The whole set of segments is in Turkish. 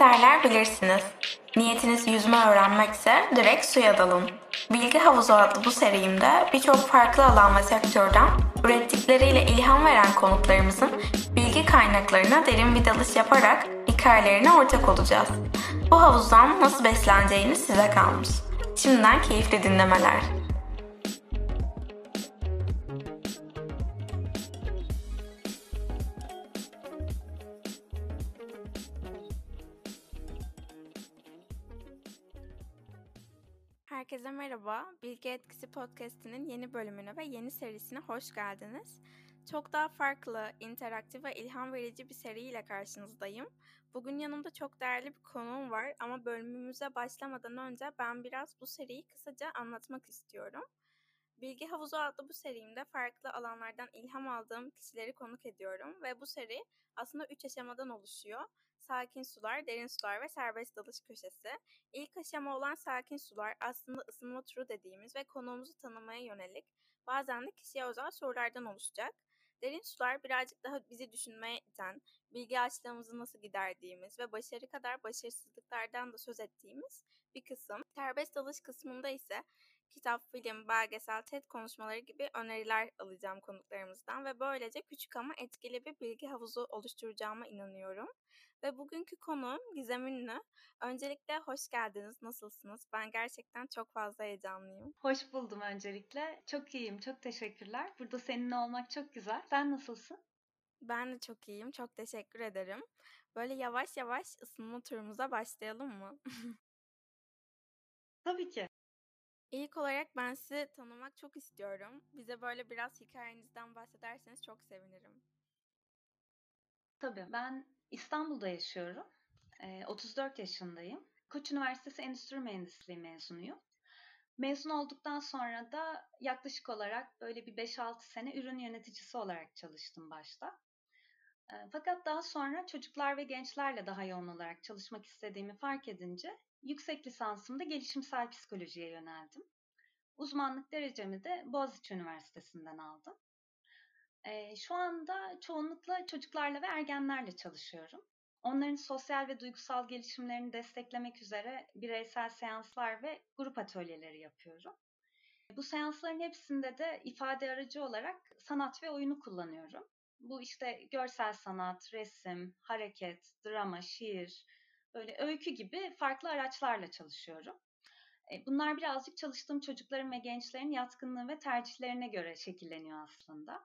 derler bilirsiniz. Niyetiniz yüzme öğrenmekse direkt suya dalın. Bilgi Havuzu adlı bu serimde birçok farklı alan ve sektörden ürettikleriyle ilham veren konuklarımızın bilgi kaynaklarına derin bir dalış yaparak hikayelerine ortak olacağız. Bu havuzdan nasıl besleneceğiniz size kalmış. Şimdiden keyifli dinlemeler. Herkese merhaba. Bilgi Etkisi Podcast'inin yeni bölümüne ve yeni serisine hoş geldiniz. Çok daha farklı, interaktif ve ilham verici bir seriyle karşınızdayım. Bugün yanımda çok değerli bir konuğum var ama bölümümüze başlamadan önce ben biraz bu seriyi kısaca anlatmak istiyorum. Bilgi Havuzu adlı bu serimde farklı alanlardan ilham aldığım kişileri konuk ediyorum ve bu seri aslında üç aşamadan oluşuyor. Sakin sular, derin sular ve serbest dalış köşesi. İlk aşama olan sakin sular aslında ısınma turu dediğimiz ve konuğumuzu tanımaya yönelik bazen de kişiye özel sorulardan oluşacak. Derin sular birazcık daha bizi düşünmeye iten, bilgi açlığımızı nasıl giderdiğimiz ve başarı kadar başarısızlıklardan da söz ettiğimiz bir kısım. Serbest dalış kısmında ise kitap, film, belgesel, TED konuşmaları gibi öneriler alacağım konuklarımızdan ve böylece küçük ama etkili bir bilgi havuzu oluşturacağıma inanıyorum. Ve bugünkü konuğum Gizem Ünlü. Öncelikle hoş geldiniz. Nasılsınız? Ben gerçekten çok fazla heyecanlıyım. Hoş buldum öncelikle. Çok iyiyim. Çok teşekkürler. Burada seninle olmak çok güzel. Sen nasılsın? Ben de çok iyiyim. Çok teşekkür ederim. Böyle yavaş yavaş ısınma turumuza başlayalım mı? Tabii ki. İlk olarak ben sizi tanımak çok istiyorum. Bize böyle biraz hikayenizden bahsederseniz çok sevinirim. Tabii. Ben İstanbul'da yaşıyorum. 34 yaşındayım. Koç Üniversitesi Endüstri Mühendisliği mezunuyum. Mezun olduktan sonra da yaklaşık olarak böyle bir 5-6 sene ürün yöneticisi olarak çalıştım başta. Fakat daha sonra çocuklar ve gençlerle daha yoğun olarak çalışmak istediğimi fark edince yüksek lisansımda gelişimsel psikolojiye yöneldim. Uzmanlık derecemi de Boğaziçi Üniversitesi'nden aldım. Şu anda çoğunlukla çocuklarla ve ergenlerle çalışıyorum. Onların sosyal ve duygusal gelişimlerini desteklemek üzere bireysel seanslar ve grup atölyeleri yapıyorum. Bu seansların hepsinde de ifade aracı olarak sanat ve oyunu kullanıyorum. Bu işte görsel sanat, resim, hareket, drama, şiir, böyle öykü gibi farklı araçlarla çalışıyorum. Bunlar birazcık çalıştığım çocukların ve gençlerin yatkınlığı ve tercihlerine göre şekilleniyor aslında.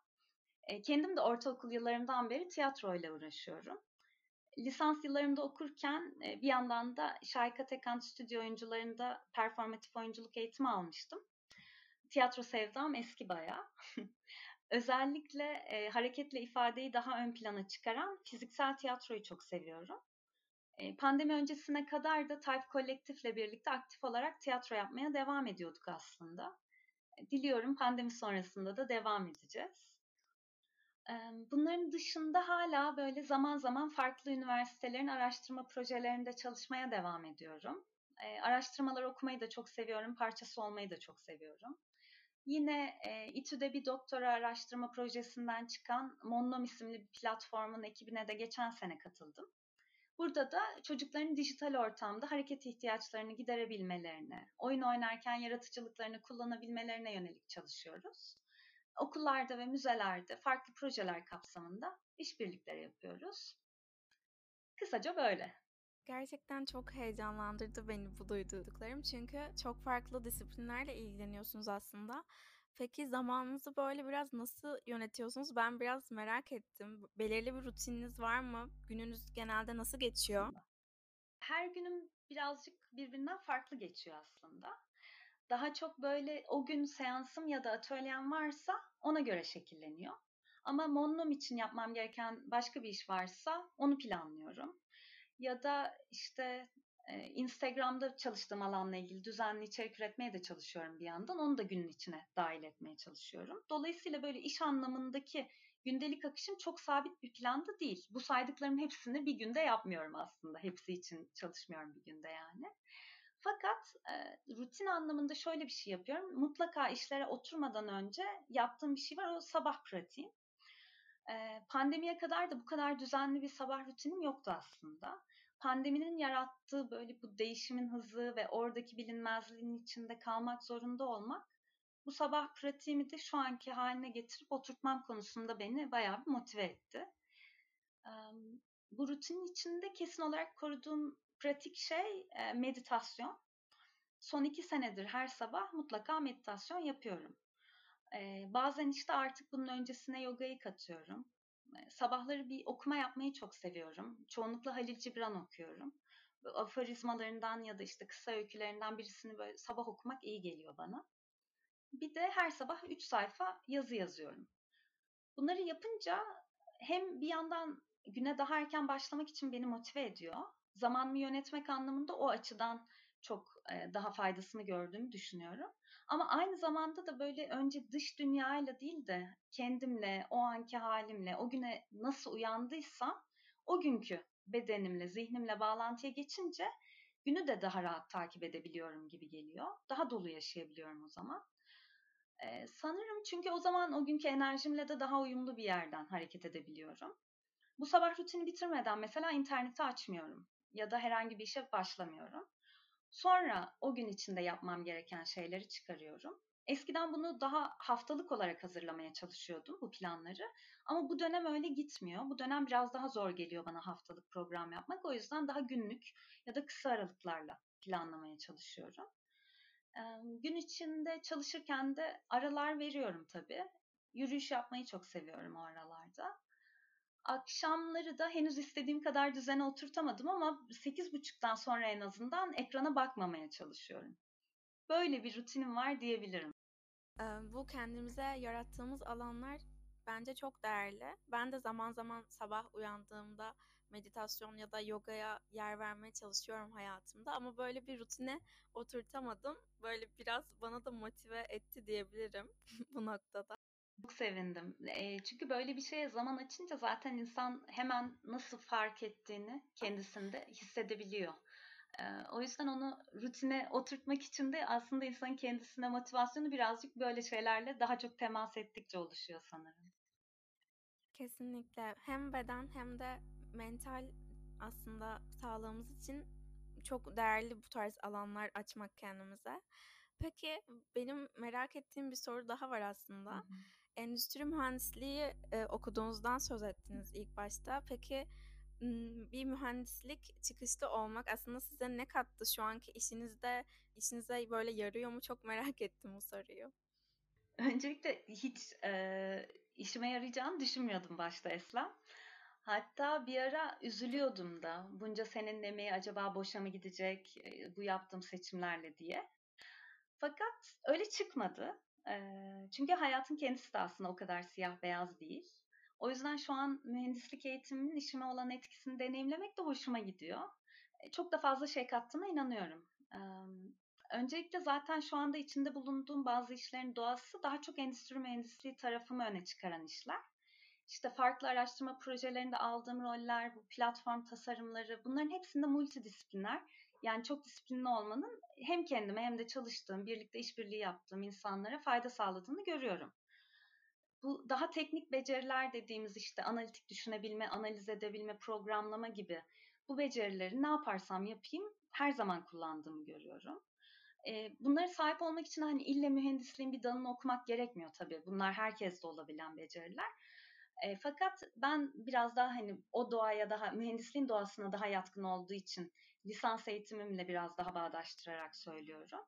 Kendim de ortaokul yıllarımdan beri tiyatroyla uğraşıyorum. Lisans yıllarımda okurken bir yandan da Şayka Tekan stüdyo oyuncularında performatif oyunculuk eğitimi almıştım. Tiyatro sevdam eski bayağı. Özellikle e, hareketle ifadeyi daha ön plana çıkaran fiziksel tiyatroyu çok seviyorum. E, pandemi öncesine kadar da Type Kolektif'le birlikte aktif olarak tiyatro yapmaya devam ediyorduk aslında. Diliyorum pandemi sonrasında da devam edeceğiz. Bunların dışında hala böyle zaman zaman farklı üniversitelerin araştırma projelerinde çalışmaya devam ediyorum. Araştırmalar okumayı da çok seviyorum, parçası olmayı da çok seviyorum. Yine İTÜ'de bir doktora araştırma projesinden çıkan Monnom isimli bir platformun ekibine de geçen sene katıldım. Burada da çocukların dijital ortamda hareket ihtiyaçlarını giderebilmelerine, oyun oynarken yaratıcılıklarını kullanabilmelerine yönelik çalışıyoruz okullarda ve müzelerde farklı projeler kapsamında işbirlikleri yapıyoruz. Kısaca böyle. Gerçekten çok heyecanlandırdı beni bu duyduklarım. Çünkü çok farklı disiplinlerle ilgileniyorsunuz aslında. Peki zamanınızı böyle biraz nasıl yönetiyorsunuz? Ben biraz merak ettim. Belirli bir rutininiz var mı? Gününüz genelde nasıl geçiyor? Her günüm birazcık birbirinden farklı geçiyor aslında. Daha çok böyle o gün seansım ya da atölyem varsa ona göre şekilleniyor. Ama Monnom için yapmam gereken başka bir iş varsa onu planlıyorum. Ya da işte Instagram'da çalıştığım alanla ilgili düzenli içerik üretmeye de çalışıyorum bir yandan. Onu da günün içine dahil etmeye çalışıyorum. Dolayısıyla böyle iş anlamındaki gündelik akışım çok sabit bir planda değil. Bu saydıklarımın hepsini bir günde yapmıyorum aslında. Hepsi için çalışmıyorum bir günde yani. Fakat e, rutin anlamında şöyle bir şey yapıyorum. Mutlaka işlere oturmadan önce yaptığım bir şey var. O sabah pratiğim. Pandemiye kadar da bu kadar düzenli bir sabah rutinim yoktu aslında. pandeminin yarattığı böyle bu değişimin hızı ve oradaki bilinmezliğin içinde kalmak zorunda olmak bu sabah pratiğimi de şu anki haline getirip oturtmam konusunda beni bayağı bir motive etti. Bu rutinin içinde kesin olarak koruduğum pratik şey meditasyon. Son iki senedir her sabah mutlaka meditasyon yapıyorum. Bazen işte artık bunun öncesine yogayı katıyorum. Sabahları bir okuma yapmayı çok seviyorum. Çoğunlukla Halil Cibran okuyorum. Aforizmalarından ya da işte kısa öykülerinden birisini böyle sabah okumak iyi geliyor bana. Bir de her sabah 3 sayfa yazı yazıyorum. Bunları yapınca hem bir yandan güne daha erken başlamak için beni motive ediyor. Zamanımı yönetmek anlamında o açıdan çok daha faydasını gördüğümü düşünüyorum. Ama aynı zamanda da böyle önce dış dünyayla değil de kendimle, o anki halimle, o güne nasıl uyandıysam o günkü bedenimle, zihnimle bağlantıya geçince günü de daha rahat takip edebiliyorum gibi geliyor. Daha dolu yaşayabiliyorum o zaman. Ee, sanırım çünkü o zaman o günkü enerjimle de daha uyumlu bir yerden hareket edebiliyorum. Bu sabah rutini bitirmeden mesela interneti açmıyorum ya da herhangi bir işe başlamıyorum. Sonra o gün içinde yapmam gereken şeyleri çıkarıyorum. Eskiden bunu daha haftalık olarak hazırlamaya çalışıyordum bu planları. Ama bu dönem öyle gitmiyor. Bu dönem biraz daha zor geliyor bana haftalık program yapmak. O yüzden daha günlük ya da kısa aralıklarla planlamaya çalışıyorum. Gün içinde çalışırken de aralar veriyorum tabii. Yürüyüş yapmayı çok seviyorum o aralarda. Akşamları da henüz istediğim kadar düzene oturtamadım ama 8.30'dan sonra en azından ekrana bakmamaya çalışıyorum. Böyle bir rutinim var diyebilirim. Bu kendimize yarattığımız alanlar bence çok değerli. Ben de zaman zaman sabah uyandığımda meditasyon ya da yogaya yer vermeye çalışıyorum hayatımda ama böyle bir rutine oturtamadım. Böyle biraz bana da motive etti diyebilirim bu noktada. Çok sevindim. E, çünkü böyle bir şeye zaman açınca zaten insan hemen nasıl fark ettiğini kendisinde hissedebiliyor. E, o yüzden onu rutine oturtmak için de aslında insanın kendisine motivasyonu birazcık böyle şeylerle daha çok temas ettikçe oluşuyor sanırım. Kesinlikle. Hem beden hem de mental aslında sağlığımız için çok değerli bu tarz alanlar açmak kendimize. Peki benim merak ettiğim bir soru daha var aslında. Hı hı. Endüstri mühendisliği e, okuduğunuzdan söz ettiniz ilk başta. Peki bir mühendislik çıkışlı olmak aslında size ne kattı şu anki işinizde? İşinize böyle yarıyor mu? Çok merak ettim bu soruyu. Öncelikle hiç e, işime yarayacağını düşünmüyordum başta Eslem. Hatta bir ara üzülüyordum da bunca senin emeği acaba boşa mı gidecek bu yaptığım seçimlerle diye. Fakat öyle çıkmadı. Çünkü hayatın kendisi de aslında o kadar siyah beyaz değil. O yüzden şu an mühendislik eğitiminin işime olan etkisini deneyimlemek de hoşuma gidiyor. Çok da fazla şey kattığına inanıyorum. Öncelikle zaten şu anda içinde bulunduğum bazı işlerin doğası daha çok endüstri mühendisliği tarafımı öne çıkaran işler. İşte farklı araştırma projelerinde aldığım roller, bu platform tasarımları bunların hepsinde multidisipliner. Yani çok disiplinli olmanın hem kendime hem de çalıştığım, birlikte işbirliği yaptığım insanlara fayda sağladığını görüyorum. Bu daha teknik beceriler dediğimiz işte analitik düşünebilme, analiz edebilme, programlama gibi bu becerileri ne yaparsam yapayım her zaman kullandığımı görüyorum. E, bunlara sahip olmak için hani ille mühendisliğin bir dalını okumak gerekmiyor tabii. Bunlar herkeste olabilen beceriler. E, fakat ben biraz daha hani o doğaya daha mühendisliğin doğasına daha yatkın olduğu için lisans eğitimimle biraz daha bağdaştırarak söylüyorum.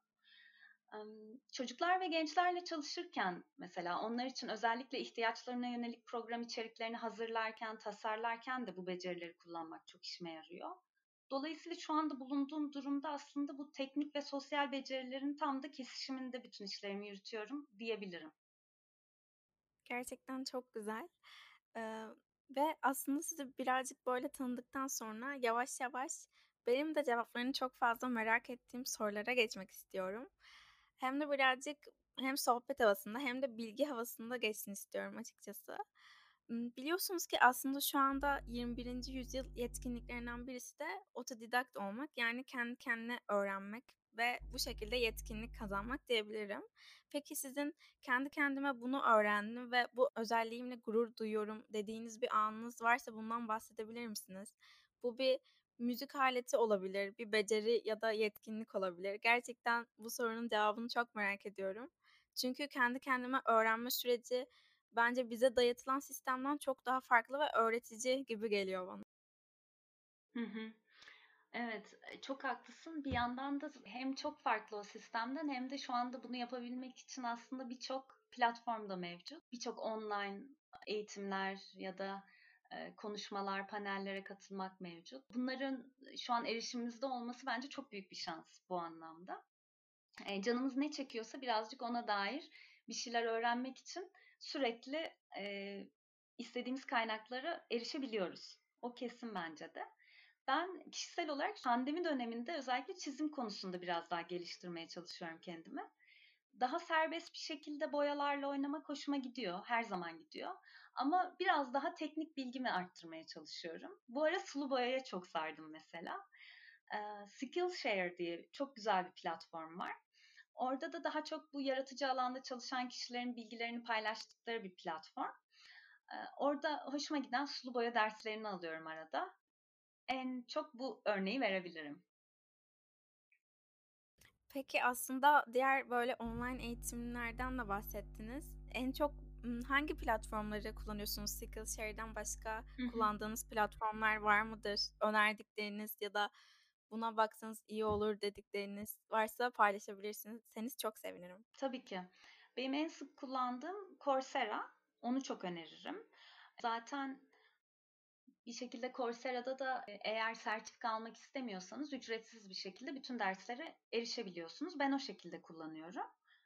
Çocuklar ve gençlerle çalışırken mesela onlar için özellikle ihtiyaçlarına yönelik program içeriklerini hazırlarken, tasarlarken de bu becerileri kullanmak çok işime yarıyor. Dolayısıyla şu anda bulunduğum durumda aslında bu teknik ve sosyal becerilerin tam da kesişiminde bütün işlerimi yürütüyorum diyebilirim. Gerçekten çok güzel. Ee, ve aslında sizi birazcık böyle tanıdıktan sonra yavaş yavaş benim de cevaplarını çok fazla merak ettiğim sorulara geçmek istiyorum. Hem de birazcık hem sohbet havasında hem de bilgi havasında geçsin istiyorum açıkçası. Biliyorsunuz ki aslında şu anda 21. yüzyıl yetkinliklerinden birisi de otodidakt olmak yani kendi kendine öğrenmek. Ve bu şekilde yetkinlik kazanmak diyebilirim. Peki sizin kendi kendime bunu öğrendim ve bu özelliğimle gurur duyuyorum dediğiniz bir anınız varsa bundan bahsedebilir misiniz? Bu bir müzik aleti olabilir, bir beceri ya da yetkinlik olabilir. Gerçekten bu sorunun cevabını çok merak ediyorum. Çünkü kendi kendime öğrenme süreci bence bize dayatılan sistemden çok daha farklı ve öğretici gibi geliyor bana. Hı hı. Evet, e, çok haklısın. Bir yandan da hem çok farklı o sistemden hem de şu anda bunu yapabilmek için aslında birçok platform da mevcut. Birçok online eğitimler ya da e, konuşmalar, panellere katılmak mevcut. Bunların şu an erişimimizde olması bence çok büyük bir şans bu anlamda. E, canımız ne çekiyorsa birazcık ona dair bir şeyler öğrenmek için sürekli e, istediğimiz kaynaklara erişebiliyoruz. O kesin bence de. Ben kişisel olarak pandemi döneminde özellikle çizim konusunda biraz daha geliştirmeye çalışıyorum kendimi. Daha serbest bir şekilde boyalarla oynamak hoşuma gidiyor. Her zaman gidiyor. Ama biraz daha teknik bilgimi arttırmaya çalışıyorum. Bu ara sulu boyaya çok sardım mesela. Skillshare diye çok güzel bir platform var. Orada da daha çok bu yaratıcı alanda çalışan kişilerin bilgilerini paylaştıkları bir platform. Orada hoşuma giden sulu boya derslerini alıyorum arada. En çok bu örneği verebilirim. Peki aslında diğer böyle online eğitimlerden de bahsettiniz. En çok hangi platformları kullanıyorsunuz? Skillshare'den başka Hı-hı. kullandığınız platformlar var mıdır? Önerdikleriniz ya da buna baksanız iyi olur dedikleriniz varsa paylaşabilirsiniz. Seniz çok sevinirim. Tabii ki. Benim en sık kullandığım Coursera. Onu çok öneririm. Zaten bir şekilde Coursera'da da eğer sertifika almak istemiyorsanız ücretsiz bir şekilde bütün derslere erişebiliyorsunuz. Ben o şekilde kullanıyorum.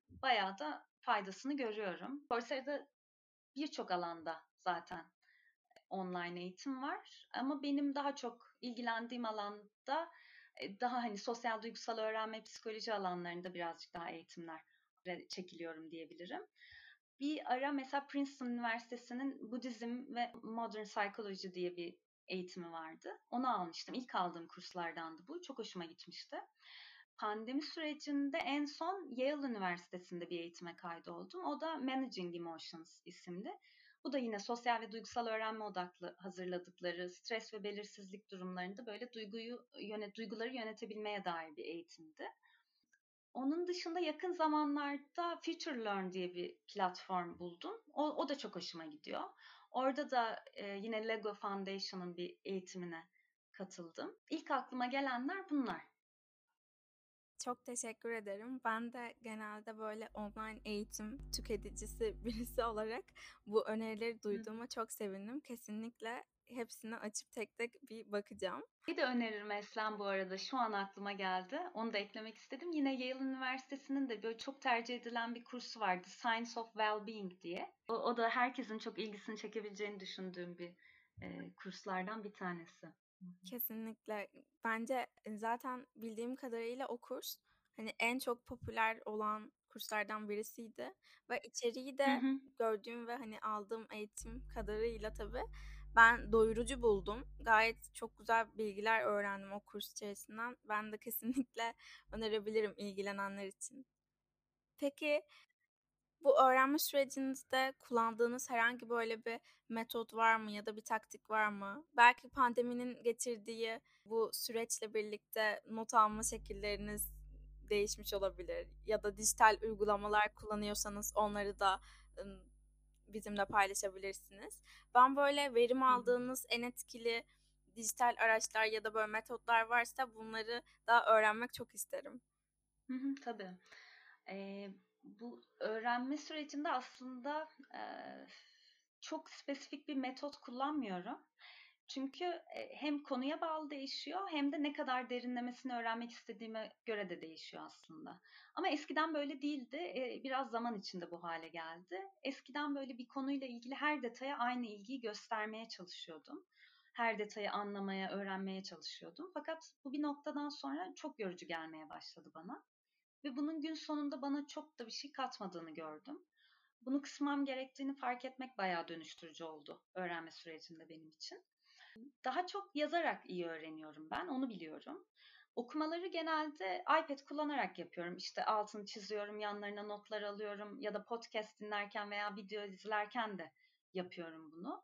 Bayağı da faydasını görüyorum. Coursera'da birçok alanda zaten online eğitim var. Ama benim daha çok ilgilendiğim alanda daha hani sosyal duygusal öğrenme, psikoloji alanlarında birazcık daha eğitimler çekiliyorum diyebilirim. Bir ara mesela Princeton Üniversitesi'nin Budizm ve Modern Psychology diye bir eğitimi vardı. Onu almıştım. İlk aldığım kurslardandı bu. Çok hoşuma gitmişti. Pandemi sürecinde en son Yale Üniversitesi'nde bir eğitime kaydoldum. O da Managing Emotions isimli. Bu da yine sosyal ve duygusal öğrenme odaklı hazırladıkları stres ve belirsizlik durumlarında böyle duyguyu yönet duyguları yönetebilmeye dair bir eğitimdi. Onun dışında yakın zamanlarda Future Learn diye bir platform buldum. O, o da çok hoşuma gidiyor. Orada da e, yine Lego Foundation'ın bir eğitimine katıldım. İlk aklıma gelenler bunlar. Çok teşekkür ederim. Ben de genelde böyle online eğitim tüketicisi birisi olarak bu önerileri duyduğuma Hı. çok sevindim. Kesinlikle hepsini açıp tek tek bir bakacağım. Bir de öneririm Eslem bu arada. Şu an aklıma geldi. Onu da eklemek istedim. Yine Yale Üniversitesi'nin de böyle çok tercih edilen bir kursu vardı. Science of Wellbeing diye. O, o da herkesin çok ilgisini çekebileceğini düşündüğüm bir e, kurslardan bir tanesi. Kesinlikle. Bence zaten bildiğim kadarıyla o kurs hani en çok popüler olan kurslardan birisiydi ve içeriği de hı hı. gördüğüm ve hani aldığım eğitim kadarıyla tabii ben doyurucu buldum. Gayet çok güzel bilgiler öğrendim o kurs içerisinden. Ben de kesinlikle önerebilirim ilgilenenler için. Peki bu öğrenme sürecinizde kullandığınız herhangi böyle bir metot var mı ya da bir taktik var mı? Belki pandeminin getirdiği bu süreçle birlikte not alma şekilleriniz değişmiş olabilir ya da dijital uygulamalar kullanıyorsanız onları da bizimle paylaşabilirsiniz. Ben böyle verim aldığınız en etkili dijital araçlar ya da böyle metotlar varsa bunları daha öğrenmek çok isterim. Hı hı, tabii. Ee, bu öğrenme sürecinde aslında e, çok spesifik bir metot kullanmıyorum. Çünkü e, hem konuya bağlı değişiyor hem de ne kadar derinlemesini öğrenmek istediğime göre de değişiyor aslında. Ama eskiden böyle değildi. E, biraz zaman içinde bu hale geldi. Eskiden böyle bir konuyla ilgili her detaya aynı ilgiyi göstermeye çalışıyordum. Her detayı anlamaya, öğrenmeye çalışıyordum. Fakat bu bir noktadan sonra çok yorucu gelmeye başladı bana. Ve bunun gün sonunda bana çok da bir şey katmadığını gördüm. Bunu kısmam gerektiğini fark etmek bayağı dönüştürücü oldu öğrenme sürecinde benim için. Daha çok yazarak iyi öğreniyorum ben, onu biliyorum. Okumaları genelde iPad kullanarak yapıyorum. İşte altını çiziyorum, yanlarına notlar alıyorum ya da podcast dinlerken veya video izlerken de yapıyorum bunu.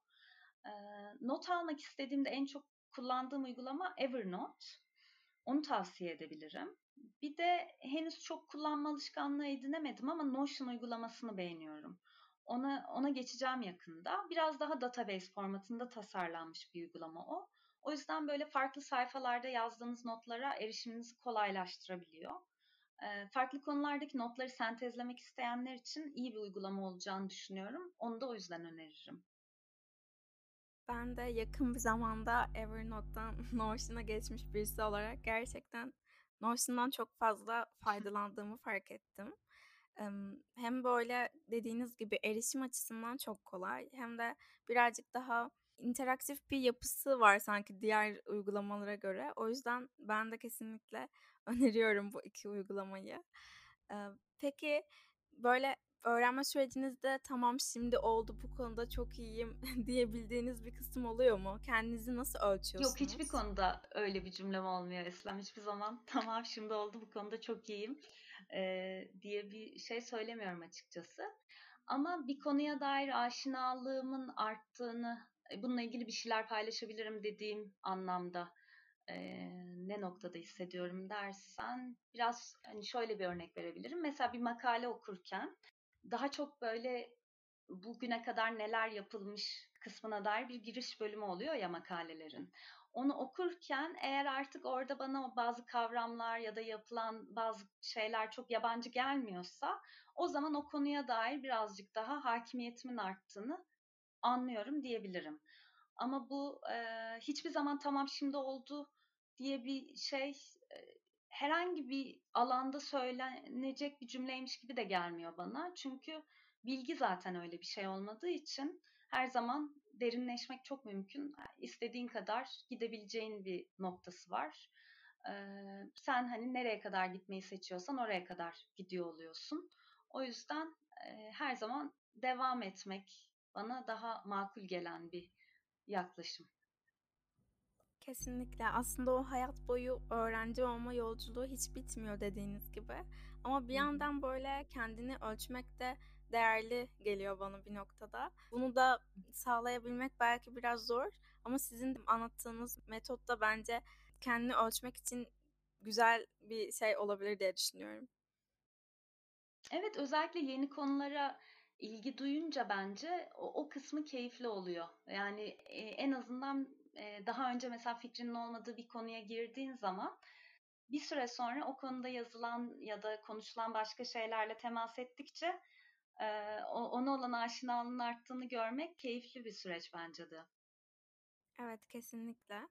Not almak istediğimde en çok kullandığım uygulama Evernote. Onu tavsiye edebilirim. Bir de henüz çok kullanma alışkanlığı edinemedim ama Notion uygulamasını beğeniyorum. Ona ona geçeceğim yakında. Biraz daha database formatında tasarlanmış bir uygulama o. O yüzden böyle farklı sayfalarda yazdığınız notlara erişiminizi kolaylaştırabiliyor. E, farklı konulardaki notları sentezlemek isteyenler için iyi bir uygulama olacağını düşünüyorum. Onu da o yüzden öneririm. Ben de yakın bir zamanda Evernote'dan Notion'a geçmiş birisi olarak gerçekten Notion'dan çok fazla faydalandığımı fark ettim. Hem böyle dediğiniz gibi erişim açısından çok kolay hem de birazcık daha interaktif bir yapısı var sanki diğer uygulamalara göre. O yüzden ben de kesinlikle öneriyorum bu iki uygulamayı. Peki böyle öğrenme sürecinizde tamam şimdi oldu bu konuda çok iyiyim diyebildiğiniz bir kısım oluyor mu? Kendinizi nasıl ölçüyorsunuz? Yok hiçbir konuda öyle bir cümlem olmuyor Eslem. Hiçbir zaman tamam şimdi oldu bu konuda çok iyiyim e, diye bir şey söylemiyorum açıkçası. Ama bir konuya dair aşinalığımın arttığını, bununla ilgili bir şeyler paylaşabilirim dediğim anlamda e, ne noktada hissediyorum dersen biraz hani şöyle bir örnek verebilirim. Mesela bir makale okurken daha çok böyle bugüne kadar neler yapılmış kısmına dair bir giriş bölümü oluyor ya makalelerin. Onu okurken eğer artık orada bana bazı kavramlar ya da yapılan bazı şeyler çok yabancı gelmiyorsa o zaman o konuya dair birazcık daha hakimiyetimin arttığını anlıyorum diyebilirim. Ama bu e, hiçbir zaman tamam şimdi oldu diye bir şey herhangi bir alanda söylenecek bir cümleymiş gibi de gelmiyor bana. Çünkü bilgi zaten öyle bir şey olmadığı için her zaman derinleşmek çok mümkün. İstediğin kadar gidebileceğin bir noktası var. Ee, sen hani nereye kadar gitmeyi seçiyorsan oraya kadar gidiyor oluyorsun. O yüzden e, her zaman devam etmek bana daha makul gelen bir yaklaşım. Kesinlikle. Aslında o hayat boyu öğrenci olma yolculuğu hiç bitmiyor dediğiniz gibi. Ama bir yandan böyle kendini ölçmek de değerli geliyor bana bir noktada. Bunu da sağlayabilmek belki biraz zor ama sizin anlattığınız metot da bence kendini ölçmek için güzel bir şey olabilir diye düşünüyorum. Evet özellikle yeni konulara ilgi duyunca bence o, o kısmı keyifli oluyor. Yani e, en azından e, daha önce mesela fikrinin olmadığı bir konuya girdiğin zaman bir süre sonra o konuda yazılan ya da konuşulan başka şeylerle temas ettikçe e, ona olan aşinalığın arttığını görmek keyifli bir süreç bence de. Evet kesinlikle.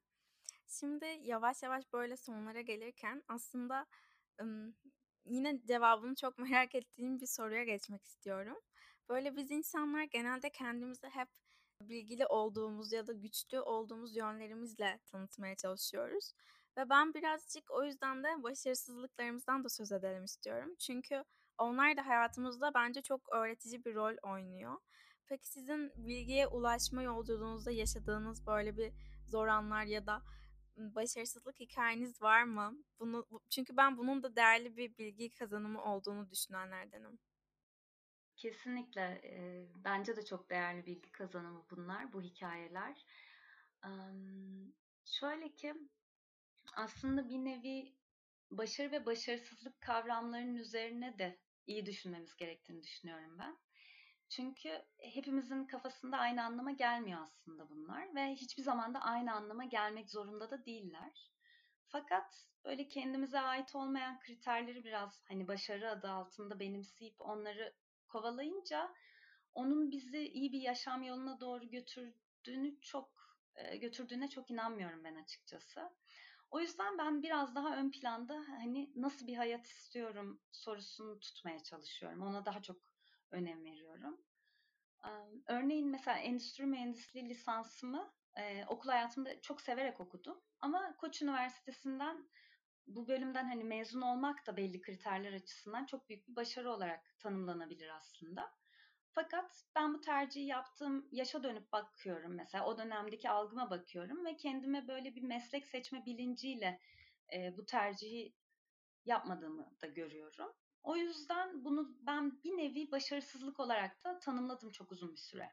Şimdi yavaş yavaş böyle sonlara gelirken aslında yine cevabını çok merak ettiğim bir soruya geçmek istiyorum. Böyle biz insanlar genelde kendimizi hep bilgili olduğumuz ya da güçlü olduğumuz yönlerimizle tanıtmaya çalışıyoruz. Ve ben birazcık o yüzden de başarısızlıklarımızdan da söz edelim istiyorum. Çünkü onlar da hayatımızda bence çok öğretici bir rol oynuyor. Peki sizin bilgiye ulaşma yolculuğunuzda yaşadığınız böyle bir zor anlar ya da başarısızlık hikayeniz var mı? Bunu çünkü ben bunun da değerli bir bilgi kazanımı olduğunu düşünenlerdenim. Kesinlikle. E, bence de çok değerli bilgi kazanımı bunlar, bu hikayeler. E, şöyle ki aslında bir nevi başarı ve başarısızlık kavramlarının üzerine de iyi düşünmemiz gerektiğini düşünüyorum ben. Çünkü hepimizin kafasında aynı anlama gelmiyor aslında bunlar ve hiçbir zaman da aynı anlama gelmek zorunda da değiller. Fakat böyle kendimize ait olmayan kriterleri biraz hani başarı adı altında benimseyip onları kovalayınca onun bizi iyi bir yaşam yoluna doğru götürdüğünü çok götürdüğüne çok inanmıyorum ben açıkçası. O yüzden ben biraz daha ön planda hani nasıl bir hayat istiyorum sorusunu tutmaya çalışıyorum. Ona daha çok önem veriyorum. Örneğin mesela endüstri mühendisliği lisansımı e, okul hayatımda çok severek okudum. Ama Koç Üniversitesi'nden bu bölümden hani mezun olmak da belli kriterler açısından çok büyük bir başarı olarak tanımlanabilir aslında. Fakat ben bu tercihi yaptığım yaşa dönüp bakıyorum mesela o dönemdeki algıma bakıyorum ve kendime böyle bir meslek seçme bilinciyle e, bu tercihi yapmadığımı da görüyorum. O yüzden bunu ben bir nevi başarısızlık olarak da tanımladım çok uzun bir süre.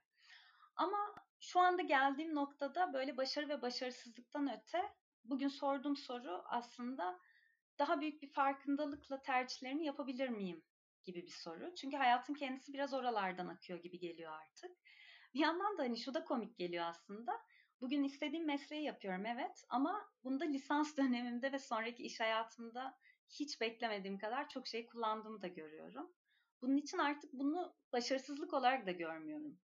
Ama şu anda geldiğim noktada böyle başarı ve başarısızlıktan öte bugün sorduğum soru aslında daha büyük bir farkındalıkla tercihlerini yapabilir miyim gibi bir soru. Çünkü hayatın kendisi biraz oralardan akıyor gibi geliyor artık. Bir yandan da hani şu da komik geliyor aslında. Bugün istediğim mesleği yapıyorum evet ama bunda lisans dönemimde ve sonraki iş hayatımda hiç beklemediğim kadar çok şey kullandığımı da görüyorum. Bunun için artık bunu başarısızlık olarak da görmüyorum.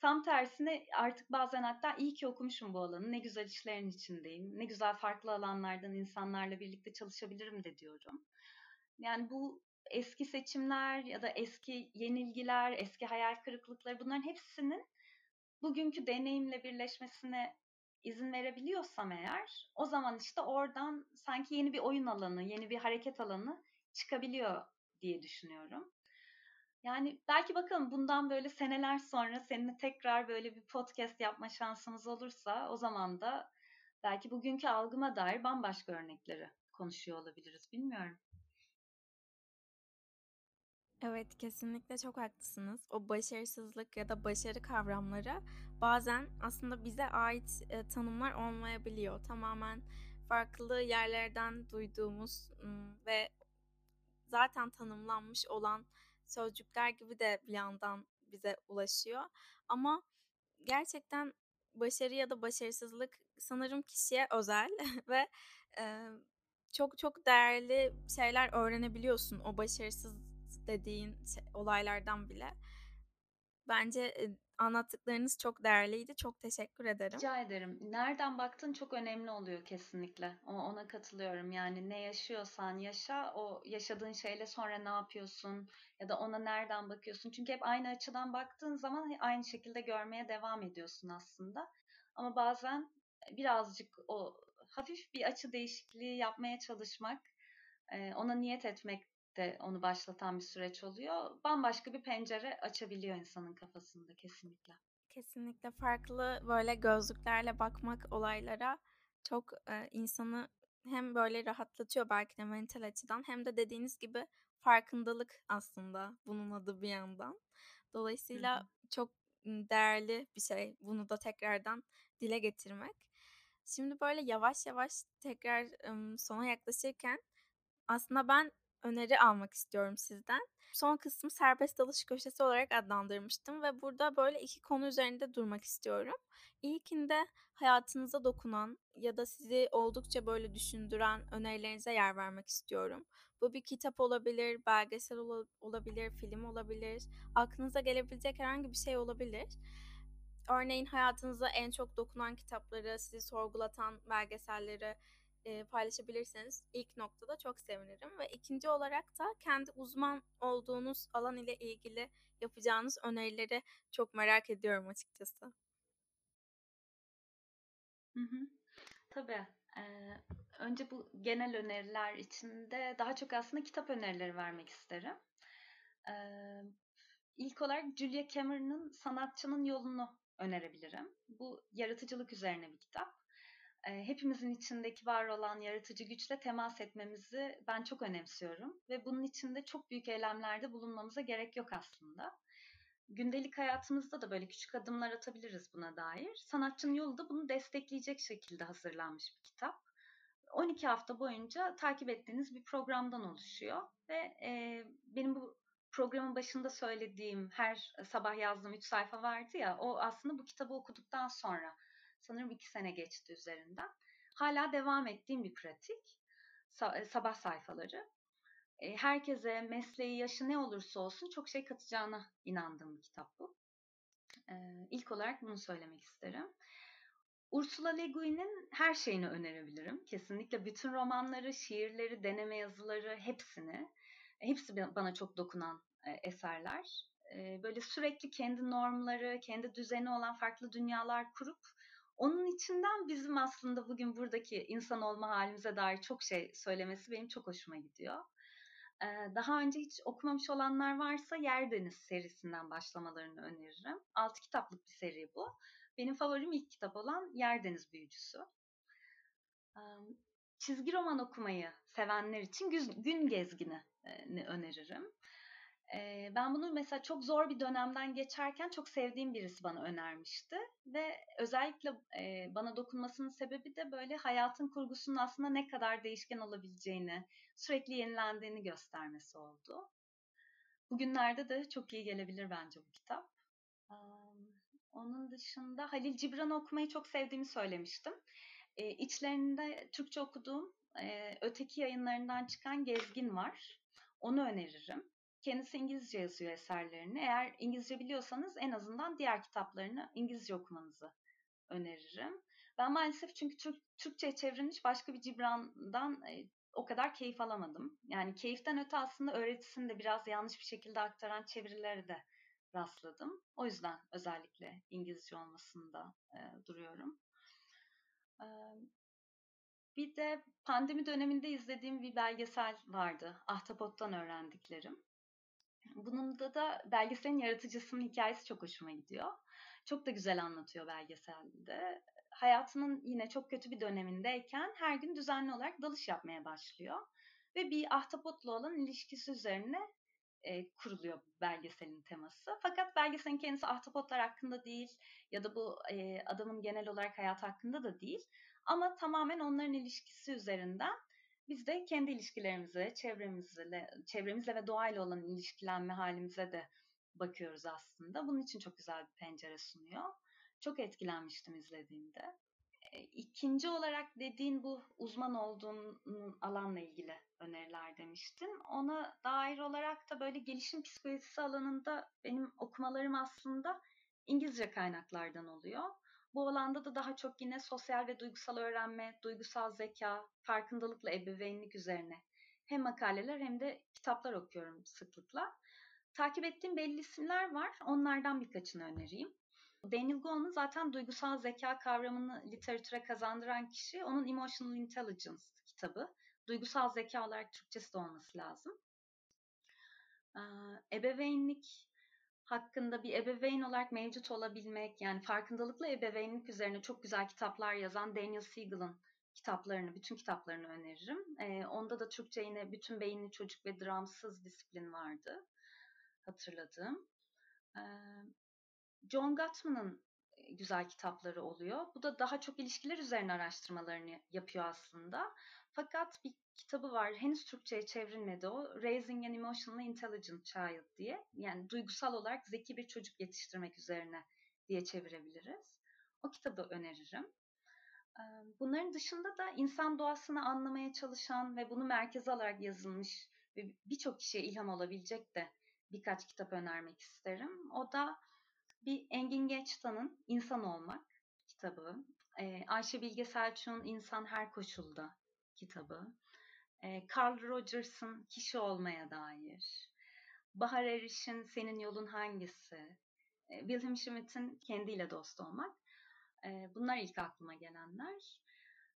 Tam tersine artık bazen hatta iyi ki okumuşum bu alanı. Ne güzel işlerin içindeyim. Ne güzel farklı alanlardan insanlarla birlikte çalışabilirim de diyorum. Yani bu eski seçimler ya da eski yenilgiler, eski hayal kırıklıkları bunların hepsinin bugünkü deneyimle birleşmesine izin verebiliyorsam eğer o zaman işte oradan sanki yeni bir oyun alanı, yeni bir hareket alanı çıkabiliyor diye düşünüyorum. Yani belki bakalım bundan böyle seneler sonra seninle tekrar böyle bir podcast yapma şansımız olursa o zaman da belki bugünkü algıma dair bambaşka örnekleri konuşuyor olabiliriz. Bilmiyorum. Evet, kesinlikle çok haklısınız. O başarısızlık ya da başarı kavramları bazen aslında bize ait e, tanımlar olmayabiliyor. Tamamen farklı yerlerden duyduğumuz ve zaten tanımlanmış olan sözcükler gibi de bir yandan bize ulaşıyor. Ama gerçekten başarı ya da başarısızlık sanırım kişiye özel ve e, çok çok değerli şeyler öğrenebiliyorsun o başarısız dediğin şey, olaylardan bile. Bence anlattıklarınız çok değerliydi. Çok teşekkür ederim. Rica ederim. Nereden baktın çok önemli oluyor kesinlikle. Ona katılıyorum. Yani ne yaşıyorsan yaşa, o yaşadığın şeyle sonra ne yapıyorsun ya da ona nereden bakıyorsun? Çünkü hep aynı açıdan baktığın zaman aynı şekilde görmeye devam ediyorsun aslında. Ama bazen birazcık o hafif bir açı değişikliği yapmaya çalışmak, ona niyet etmek de onu başlatan bir süreç oluyor. Bambaşka bir pencere açabiliyor insanın kafasında kesinlikle. Kesinlikle farklı böyle gözlüklerle bakmak olaylara çok e, insanı hem böyle rahatlatıyor belki de mental açıdan hem de dediğiniz gibi farkındalık aslında bunun adı bir yandan. Dolayısıyla Hı-hı. çok değerli bir şey bunu da tekrardan dile getirmek. Şimdi böyle yavaş yavaş tekrar sona yaklaşırken aslında ben öneri almak istiyorum sizden. Son kısmı serbest dalış köşesi olarak adlandırmıştım ve burada böyle iki konu üzerinde durmak istiyorum. İlkinde hayatınıza dokunan ya da sizi oldukça böyle düşündüren önerilerinize yer vermek istiyorum. Bu bir kitap olabilir, belgesel olabilir, film olabilir, aklınıza gelebilecek herhangi bir şey olabilir. Örneğin hayatınıza en çok dokunan kitapları, sizi sorgulatan belgeselleri e, paylaşabilirseniz ilk noktada çok sevinirim. Ve ikinci olarak da kendi uzman olduğunuz alan ile ilgili yapacağınız önerileri çok merak ediyorum açıkçası. Hı hı. Tabii. Ee, önce bu genel öneriler içinde daha çok aslında kitap önerileri vermek isterim. Ee, ilk olarak Julia Cameron'ın Sanatçının Yolunu önerebilirim. Bu yaratıcılık üzerine bir kitap hepimizin içindeki var olan yaratıcı güçle temas etmemizi ben çok önemsiyorum ve bunun içinde çok büyük eylemlerde bulunmamıza gerek yok aslında. Gündelik hayatımızda da böyle küçük adımlar atabiliriz buna dair. Sanatçının yolu da bunu destekleyecek şekilde hazırlanmış bir kitap. 12 hafta boyunca takip ettiğiniz bir programdan oluşuyor ve e, benim bu programın başında söylediğim her sabah yazdığım 3 sayfa vardı ya o aslında bu kitabı okuduktan sonra sanırım iki sene geçti üzerinden. Hala devam ettiğim bir pratik. E, sabah sayfaları. E, herkese mesleği, yaşı ne olursa olsun çok şey katacağına inandığım bir kitap bu. E, ilk olarak bunu söylemek isterim. Ursula Le Guin'in her şeyini önerebilirim. Kesinlikle bütün romanları, şiirleri, deneme yazıları hepsini. Hepsi bana çok dokunan eserler. Böyle sürekli kendi normları, kendi düzeni olan farklı dünyalar kurup onun içinden bizim aslında bugün buradaki insan olma halimize dair çok şey söylemesi benim çok hoşuma gidiyor. Daha önce hiç okumamış olanlar varsa Yer Deniz serisinden başlamalarını öneririm. Altı kitaplık bir seri bu. Benim favorim ilk kitap olan Yer Deniz Büyücüsü. çizgi roman okumayı sevenler için gün gezgini öneririm. Ben bunu mesela çok zor bir dönemden geçerken çok sevdiğim birisi bana önermişti. Ve özellikle bana dokunmasının sebebi de böyle hayatın kurgusunun aslında ne kadar değişken olabileceğini, sürekli yenilendiğini göstermesi oldu. Bugünlerde de çok iyi gelebilir bence bu kitap. Onun dışında Halil Cibran'ı okumayı çok sevdiğimi söylemiştim. İçlerinde Türkçe okuduğum öteki yayınlarından çıkan Gezgin var. Onu öneririm. Kendisi İngilizce yazıyor eserlerini. Eğer İngilizce biliyorsanız en azından diğer kitaplarını İngilizce okumanızı öneririm. Ben maalesef çünkü Türk, Türkçe'ye çevrilmiş başka bir Cibran'dan e, o kadar keyif alamadım. Yani keyiften öte aslında öğretisini de biraz yanlış bir şekilde aktaran çevirileri de rastladım. O yüzden özellikle İngilizce olmasında e, duruyorum. E, bir de pandemi döneminde izlediğim bir belgesel vardı. Ahtapot'tan öğrendiklerim. Bunun da da belgeselin yaratıcısının hikayesi çok hoşuma gidiyor. Çok da güzel anlatıyor belgeselde. Hayatının yine çok kötü bir dönemindeyken her gün düzenli olarak dalış yapmaya başlıyor. Ve bir ahtapotla olan ilişkisi üzerine e, kuruluyor belgeselin teması. Fakat belgeselin kendisi ahtapotlar hakkında değil ya da bu e, adamın genel olarak hayat hakkında da değil. Ama tamamen onların ilişkisi üzerinden biz de kendi ilişkilerimize, çevremizle, çevremizle ve doğayla olan ilişkilenme halimize de bakıyoruz aslında. Bunun için çok güzel bir pencere sunuyor. Çok etkilenmiştim izlediğimde. E, ikinci olarak dediğin bu uzman olduğun alanla ilgili öneriler demiştin. Ona dair olarak da böyle gelişim psikolojisi alanında benim okumalarım aslında İngilizce kaynaklardan oluyor. Bu alanda da daha çok yine sosyal ve duygusal öğrenme, duygusal zeka, farkındalıkla ebeveynlik üzerine hem makaleler hem de kitaplar okuyorum sıklıkla. Takip ettiğim belli isimler var. Onlardan birkaçını önereyim. Daniel Goleman zaten duygusal zeka kavramını literatüre kazandıran kişi. Onun Emotional Intelligence kitabı. Duygusal zeka olarak Türkçesi de olması lazım. Ebeveynlik hakkında bir ebeveyn olarak mevcut olabilmek, yani farkındalıkla ebeveynlik üzerine çok güzel kitaplar yazan Daniel Siegel'ın kitaplarını, bütün kitaplarını öneririm. Ee, onda da Türkçe yine Bütün Beyinli Çocuk ve Dramsız Disiplin vardı hatırladığım. Ee, John Gottman'ın güzel kitapları oluyor. Bu da daha çok ilişkiler üzerine araştırmalarını yapıyor aslında. Fakat bir kitabı var. Henüz Türkçe'ye çevrilmedi o. Raising an Emotionally Intelligent Child diye. Yani duygusal olarak zeki bir çocuk yetiştirmek üzerine diye çevirebiliriz. O kitabı öneririm. Bunların dışında da insan doğasını anlamaya çalışan ve bunu merkeze alarak yazılmış ve birçok kişiye ilham olabilecek de birkaç kitap önermek isterim. O da bir Engin Geçtan'ın İnsan Olmak kitabı. Ayşe Bilge Selçuk'un İnsan Her Koşulda kitabı. Carl Rogers'ın Kişi Olmaya Dair. Bahar Eriş'in Senin Yolun Hangisi? Wilhelm Schmidt'in Kendiyle Dost Olmak. Bunlar ilk aklıma gelenler.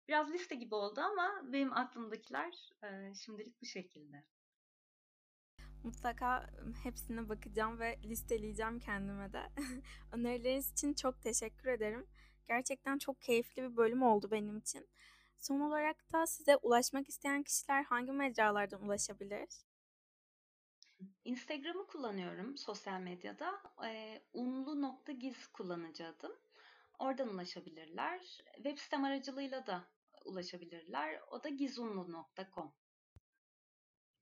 Biraz liste gibi oldu ama benim aklımdakiler şimdilik bu şekilde. Mutlaka hepsine bakacağım ve listeleyeceğim kendime de. Önerileriniz için çok teşekkür ederim. Gerçekten çok keyifli bir bölüm oldu benim için. Son olarak da size ulaşmak isteyen kişiler hangi mecralardan ulaşabilir? Instagram'ı kullanıyorum sosyal medyada. E, unlu.giz kullanıcı adım. Oradan ulaşabilirler. Web sitem aracılığıyla da ulaşabilirler. O da gizunlu.com.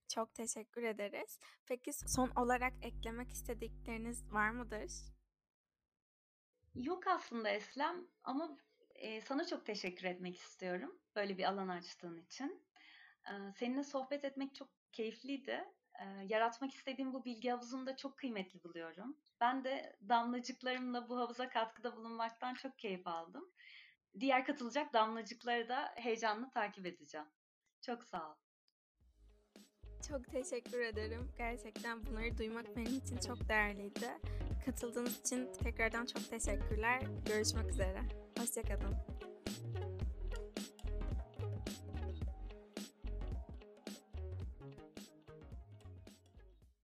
Çok teşekkür ederiz. Peki son olarak eklemek istedikleriniz var mıdır? Yok aslında Eslem ama e, sana çok teşekkür etmek istiyorum böyle bir alan açtığın için. Seninle sohbet etmek çok keyifliydi. Yaratmak istediğim bu bilgi havuzunu da çok kıymetli buluyorum. Ben de damlacıklarımla bu havuza katkıda bulunmaktan çok keyif aldım. Diğer katılacak damlacıkları da heyecanla takip edeceğim. Çok sağ ol. Çok teşekkür ederim. Gerçekten bunları duymak benim için çok değerliydi. Katıldığınız için tekrardan çok teşekkürler. Görüşmek üzere. Hoşçakalın.